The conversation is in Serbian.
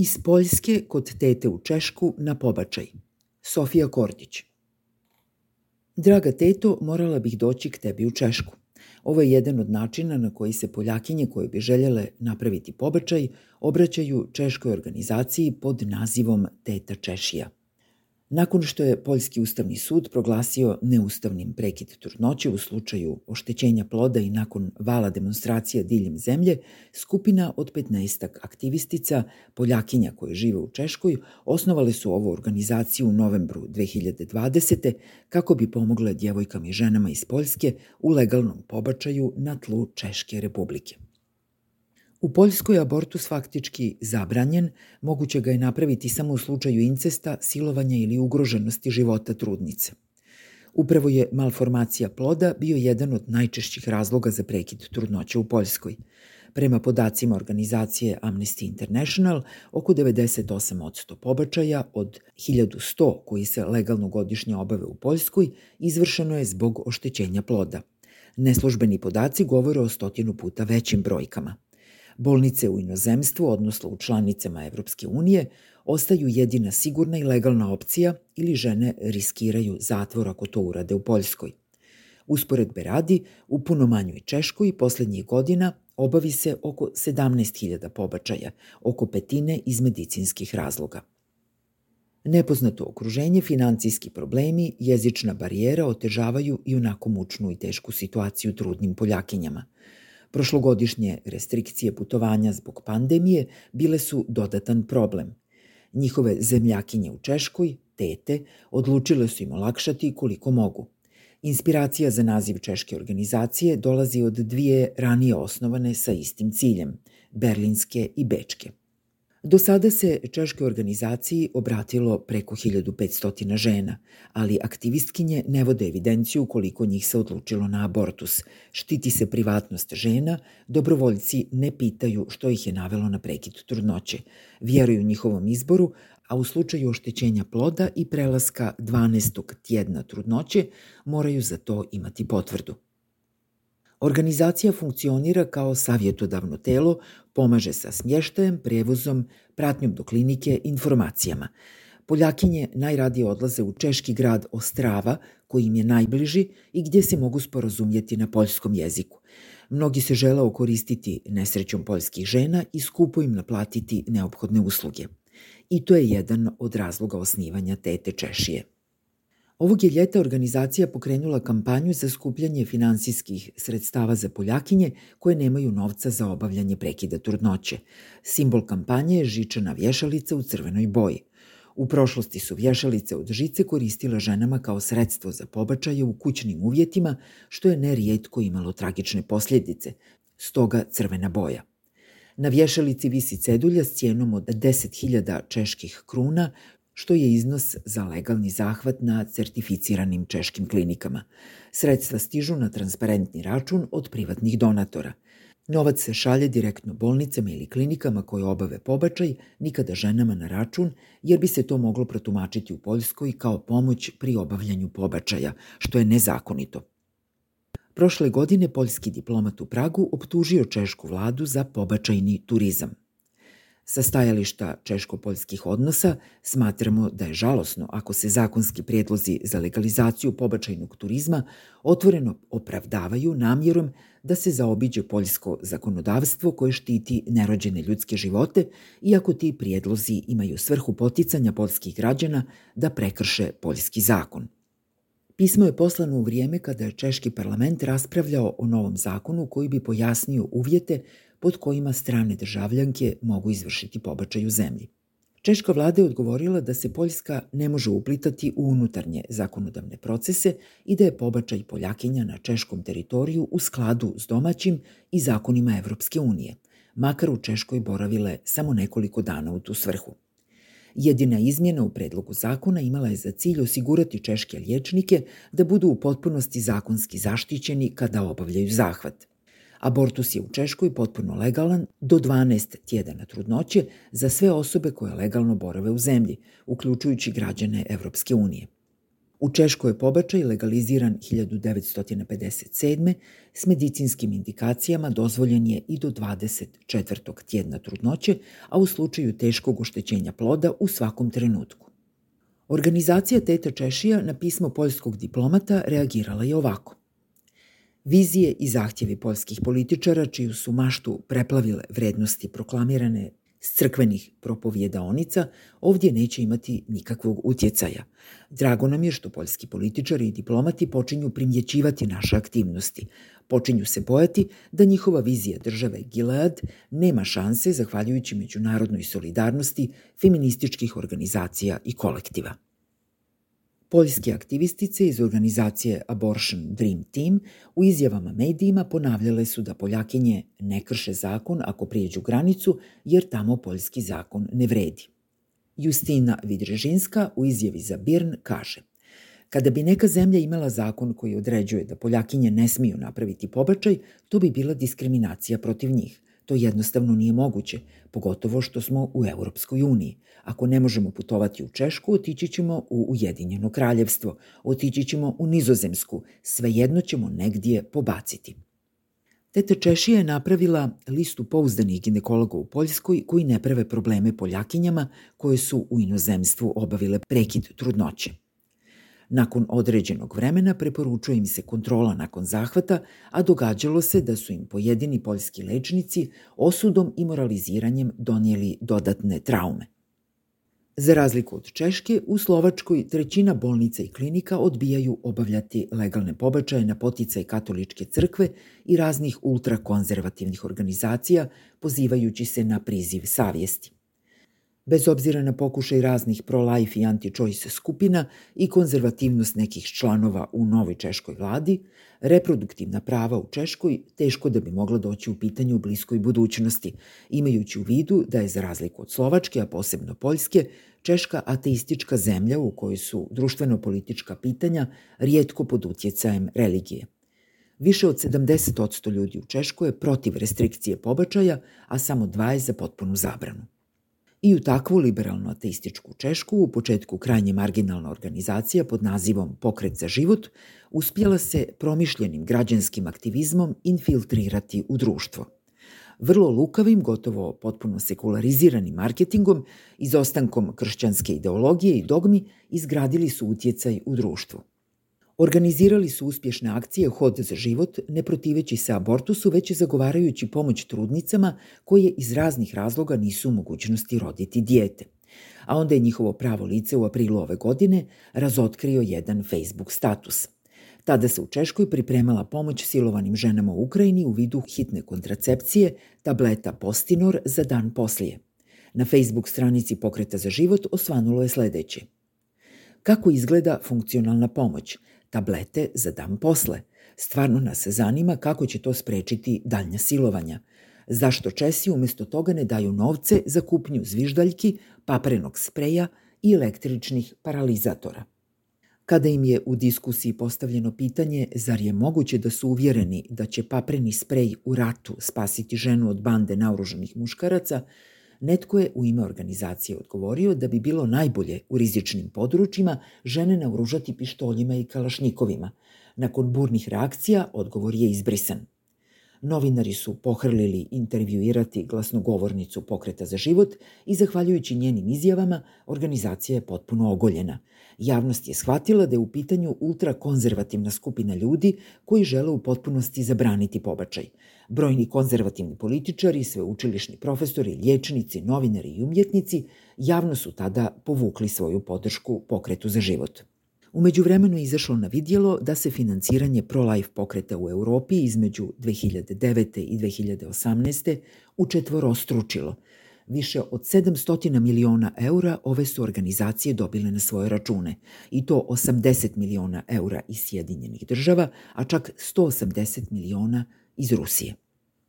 Iz Poljske kod tete u Češku na pobačaj. Sofija Kordić. Draga teto, morala bih doći k tebi u Češku. Ovo je jedan od načina na koji se Poljakinje koje bi željele napraviti pobačaj obraćaju češkoj organizaciji pod nazivom Teta Češija. Nakon što je Poljski ustavni sud proglasio neustavnim prekid trudnoće u slučaju oštećenja ploda i nakon vala demonstracija diljem zemlje, skupina od 15 aktivistica, Poljakinja koje žive u Češkoj, osnovale su ovu organizaciju u novembru 2020. kako bi pomogle djevojkama i ženama iz Poljske u legalnom pobačaju na tlu Češke republike. U Poljskoj je abortus faktički zabranjen, moguće ga je napraviti samo u slučaju incesta, silovanja ili ugroženosti života trudnice. Upravo je malformacija ploda bio jedan od najčešćih razloga za prekid trudnoće u Poljskoj. Prema podacima organizacije Amnesty International, oko 98% pobačaja od 1100 koji se legalno godišnje obave u Poljskoj izvršeno je zbog oštećenja ploda. Neslužbeni podaci govore o stotinu puta većim brojkama – Bolnice u inozemstvu, odnosno u članicama Evropske unije, ostaju jedina sigurna i legalna opcija ili žene riskiraju zatvor ako to urade u Poljskoj. Usporedbe radi, u puno manjoj Češkoj poslednjih godina obavi se oko 17.000 pobačaja, oko petine iz medicinskih razloga. Nepoznato okruženje, financijski problemi, jezična barijera otežavaju i onako mučnu i tešku situaciju trudnim Poljakinjama – Prošlogodišnje restrikcije putovanja zbog pandemije bile su dodatan problem. Njihove zemljakinje u Češkoj, tete, odlučile su im olakšati koliko mogu. Inspiracija za naziv češke organizacije dolazi od dvije ranije osnovane sa istim ciljem, berlinske i bečke. Do sada se češkoj organizaciji obratilo preko 1500 žena, ali aktivistkinje ne vode evidenciju koliko njih se odlučilo na abortus. Štiti se privatnost žena, dobrovoljci ne pitaju što ih je navelo na prekid trudnoće. Vjeruju njihovom izboru, a u slučaju oštećenja ploda i prelaska 12. tjedna trudnoće moraju za to imati potvrdu. Organizacija funkcionira kao savjetodavno telo, pomaže sa smještajem, prevozom, pratnjom do klinike, informacijama. Poljakinje najradije odlaze u češki grad Ostrava, koji im je najbliži i gdje se mogu sporazumjeti na poljskom jeziku. Mnogi se žele okoristiti nesrećom poljskih žena i skupo im naplatiti neophodne usluge. I to je jedan od razloga osnivanja Tete Češije. Ovog je ljeta organizacija pokrenula kampanju za skupljanje finansijskih sredstava za Poljakinje koje nemaju novca za obavljanje prekida trudnoće. Simbol kampanje je žičana vješalica u crvenoj boji. U prošlosti su vješalice od žice koristile ženama kao sredstvo za pobačaje u kućnim uvjetima, što je nerijetko imalo tragične posljedice, stoga crvena boja. Na vješalici visi cedulja s cijenom od 10.000 čeških kruna, što je iznos za legalni zahvat na certificiranim češkim klinikama. Sredstva stižu na transparentni račun od privatnih donatora. Novac se šalje direktno bolnicama ili klinikama koje obave pobačaj, nikada ženama na račun, jer bi se to moglo protumačiti u Poljskoj kao pomoć pri obavljanju pobačaja, što je nezakonito. Prošle godine poljski diplomat u Pragu optužio češku vladu za pobačajni turizam – Sa stajališta češko-poljskih odnosa smatramo da je žalosno ako se zakonski prijedlozi za legalizaciju pobačajnog turizma otvoreno opravdavaju namjerom da se zaobiđe poljsko zakonodavstvo koje štiti nerođene ljudske živote, iako ti prijedlozi imaju svrhu poticanja poljskih građana da prekrše poljski zakon. Pismo je poslano u vrijeme kada je Češki parlament raspravljao o novom zakonu koji bi pojasnio uvjete pod kojima strane državljanke mogu izvršiti pobačaj u zemlji. Češka vlada je odgovorila da se Poljska ne može uplitati u unutarnje zakonodavne procese i da je pobačaj Poljakinja na češkom teritoriju u skladu s domaćim i zakonima Evropske unije, makar u Češkoj boravile samo nekoliko dana u tu svrhu. Jedina izmjena u predlogu zakona imala je za cilj osigurati češke liječnike da budu u potpunosti zakonski zaštićeni kada obavljaju zahvat. Abortus je u Češkoj potpuno legalan do 12 tjedana trudnoće za sve osobe koje legalno borave u zemlji, uključujući građane Evropske unije. U Češkoj je pobačaj legaliziran 1957. s medicinskim indikacijama dozvoljen je i do 24. tjedna trudnoće, a u slučaju teškog oštećenja ploda u svakom trenutku. Organizacija Teta Češija na pismo poljskog diplomata reagirala je ovako. Vizije i zahtjevi poljskih političara, čiju su maštu preplavile vrednosti proklamirane s crkvenih propovjedaonica ovdje neće imati nikakvog utjecaja. Drago nam je što poljski političari i diplomati počinju primjećivati naše aktivnosti. Počinju se bojati da njihova vizija države Gilead nema šanse zahvaljujući međunarodnoj solidarnosti feminističkih organizacija i kolektiva. Poljske aktivistice iz organizacije Abortion Dream Team u izjavama medijima ponavljale su da Poljakinje ne krše zakon ako prijeđu granicu, jer tamo poljski zakon ne vredi. Justina Vidrežinska u izjavi za Birn kaže Kada bi neka zemlja imala zakon koji određuje da Poljakinje ne smiju napraviti pobačaj, to bi bila diskriminacija protiv njih. To jednostavno nije moguće, pogotovo što smo u Europskoj uniji. Ako ne možemo putovati u Češku, otići ćemo u Ujedinjeno kraljevstvo, otići ćemo u Nizozemsku, svejedno ćemo negdje pobaciti. Teta Češija je napravila listu pouzdanih ginekologa u Poljskoj koji ne prave probleme Poljakinjama koje su u inozemstvu obavile prekid trudnoće. Nakon određenog vremena preporučuje im se kontrola nakon zahvata, a događalo se da su im pojedini poljski lečnici osudom i moraliziranjem donijeli dodatne traume. Za razliku od Češke, u Slovačkoj trećina bolnica i klinika odbijaju obavljati legalne pobačaje na poticaj katoličke crkve i raznih ultrakonzervativnih organizacija, pozivajući se na priziv savjesti. Bez obzira na pokušaj raznih pro-life i anti-choice skupina i konzervativnost nekih članova u novoj češkoj vladi, reproduktivna prava u Češkoj teško da bi mogla doći u pitanje u bliskoj budućnosti, imajući u vidu da je za razliku od Slovačke, a posebno Poljske, Češka ateistička zemlja u kojoj su društveno-politička pitanja rijetko pod utjecajem religije. Više od 70% ljudi u Češkoj je protiv restrikcije pobačaja, a samo dva je za potpunu zabranu. I u takvu liberalno ateističku Češku, u početku krajnje marginalna organizacija pod nazivom Pokret za život, uspjela se promišljenim građanskim aktivizmom infiltrirati u društvo. Vrlo lukavim, gotovo potpuno sekulariziranim marketingom, izostankom kršćanske ideologije i dogmi, izgradili su utjecaj u društvu. Organizirali su uspješne akcije Hod za život, ne protiveći se abortusu, već i zagovarajući pomoć trudnicama koje iz raznih razloga nisu u mogućnosti roditi dijete. A onda je njihovo pravo lice u aprilu ove godine razotkrio jedan Facebook status. Tada se u Češkoj pripremala pomoć silovanim ženama u Ukrajini u vidu hitne kontracepcije, tableta Postinor za dan poslije. Na Facebook stranici Pokreta za život osvanulo je sledeće. Kako izgleda funkcionalna pomoć? Tablete za dan posle. Stvarno nas zanima kako će to sprečiti daljnja silovanja. Zašto Česi umjesto toga ne daju novce za kupnju zviždaljki, paprenog spreja i električnih paralizatora? Kada im je u diskusiji postavljeno pitanje zar je moguće da su uvjereni da će papreni sprej u ratu spasiti ženu od bande naoružanih muškaraca, netko je u ime organizacije odgovorio da bi bilo najbolje u rizičnim područjima žene naoružati pištoljima i kalašnikovima. Nakon burnih reakcija odgovor je izbrisan. Novinari su pohrlili intervjuirati glasnogovornicu Pokreta za život i zahvaljujući njenim izjavama organizacija je potpuno ogoljena. Javnost je shvatila da je u pitanju ultrakonzervativna skupina ljudi koji žele u potpunosti zabraniti pobačaj. Brojni konzervativni političari, sveučilišni profesori, liječnici, novinari i umjetnici javno su tada povukli svoju podršku Pokretu za život. Umeđu vremenu je izašlo na vidjelo da se financiranje pro-life pokreta u Europi između 2009. i 2018. učetvorostručilo. Više od 700 miliona eura ove su organizacije dobile na svoje račune, i to 80 miliona eura iz Sjedinjenih država, a čak 180 miliona iz Rusije.